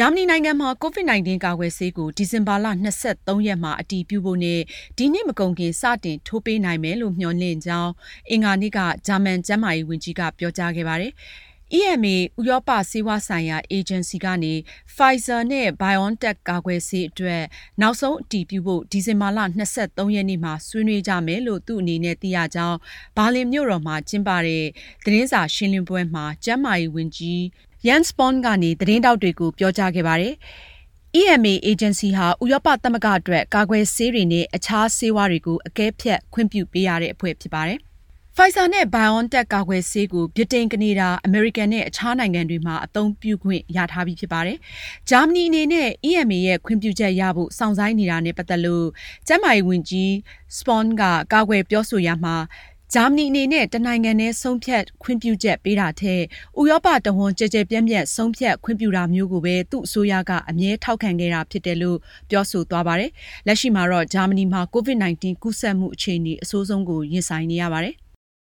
ဂျာမနီနိုင်ငံမှာ COVID-19 ကာကွယ်ဆေးကို ဒီဇင်ဘာလ ၂၃ ရက်မှာ အတည်ပြုဖို့နဲ့ ဒီနှစ်မကုန်ခင် စတင်ထိုးပေးနိုင်မယ်လို့ မျှော်လင့်ကြောင်း အင်္ဂါနေ့က ဂျာမန်ကျန်းမာရေးဝန်ကြီးက ပြောကြားခဲ့ပါတယ်။ EMA ဥရောပဆေးဝါးဆိုင်ရာ အေဂျင်စီကနေ Pfizer နဲ့ BioNTech ကာကွယ်ဆေးအတွက် နောက်ဆုံးအတည်ပြုဖို့ ဒီဇင်ဘာလ ၂၃ ရက်နေ့မှာ ဆွေးနွေးကြမယ်လို့ သူ့အနေနဲ့ သိရကြောင်း ဘာလင်မြို့တော်မှာ ကျင်းပတဲ့ သတင်းစာရှင်းလင်းပွဲမှာ ကျန်းမာရေးဝန်ကြီး Jens Spahn ကနေသတင်းထောက်တွေကိုပြောကြားခဲ့ပါတယ်။ EMA အေဂျင်စီဟာဥရောပသမဂ္ဂအတွက်ကာကွယ်ဆေးတွေနဲ့အခြားဆေးဝါးတွေကိုအကဲဖြတ်ခွင့်ပြုပေးရတဲ့အဖွဲ့ဖြစ်ပါတယ်။ Pfizer နဲ့ BioNTech ကာကွယ်ဆေးကိုဗြိတိန်၊ကနေဒါ၊အမေရိကန်နဲ့အခြားနိုင်ငံတွေမှာအသုံးပြုခွင့်ရထားပြီးဖြစ်ပါတယ်။ဂျာမနီအနေနဲ့ EMA ရဲ့ခွင့်ပြုချက်ရဖို့ စောင့်ဆိုင်းနေတာနဲ့ပတ်သက်လို့ ကျန်းမာရေးဝန်ကြီး Spahn က ကာကွယ်ပြောဆိုရာမှာ ဂျာမနီအနေနဲ့တနိုင်ငံတည်းဆုံးဖြတ်ခွင့်ပြုချက်ပေးတာထက်ဥရောပတဝန်းကျယ်ကျယ်ပြန့်ပြန့်ဆုံးဖြတ်ခွင့်ပြုတာမျိုးကိုပဲသူ့အစိုးရကအမြဲထောက်ခံခဲ့တာဖြစ်တယ်လို့ပြောဆိုသွားပါတယ်။လက်ရှိမှာတော့ဂျာမနီမှာ COVID-19 ကူးစက်မှုအခြေအနေအဆိုးဆုံးကိုရင်ဆိုင်နေရပါတယ်။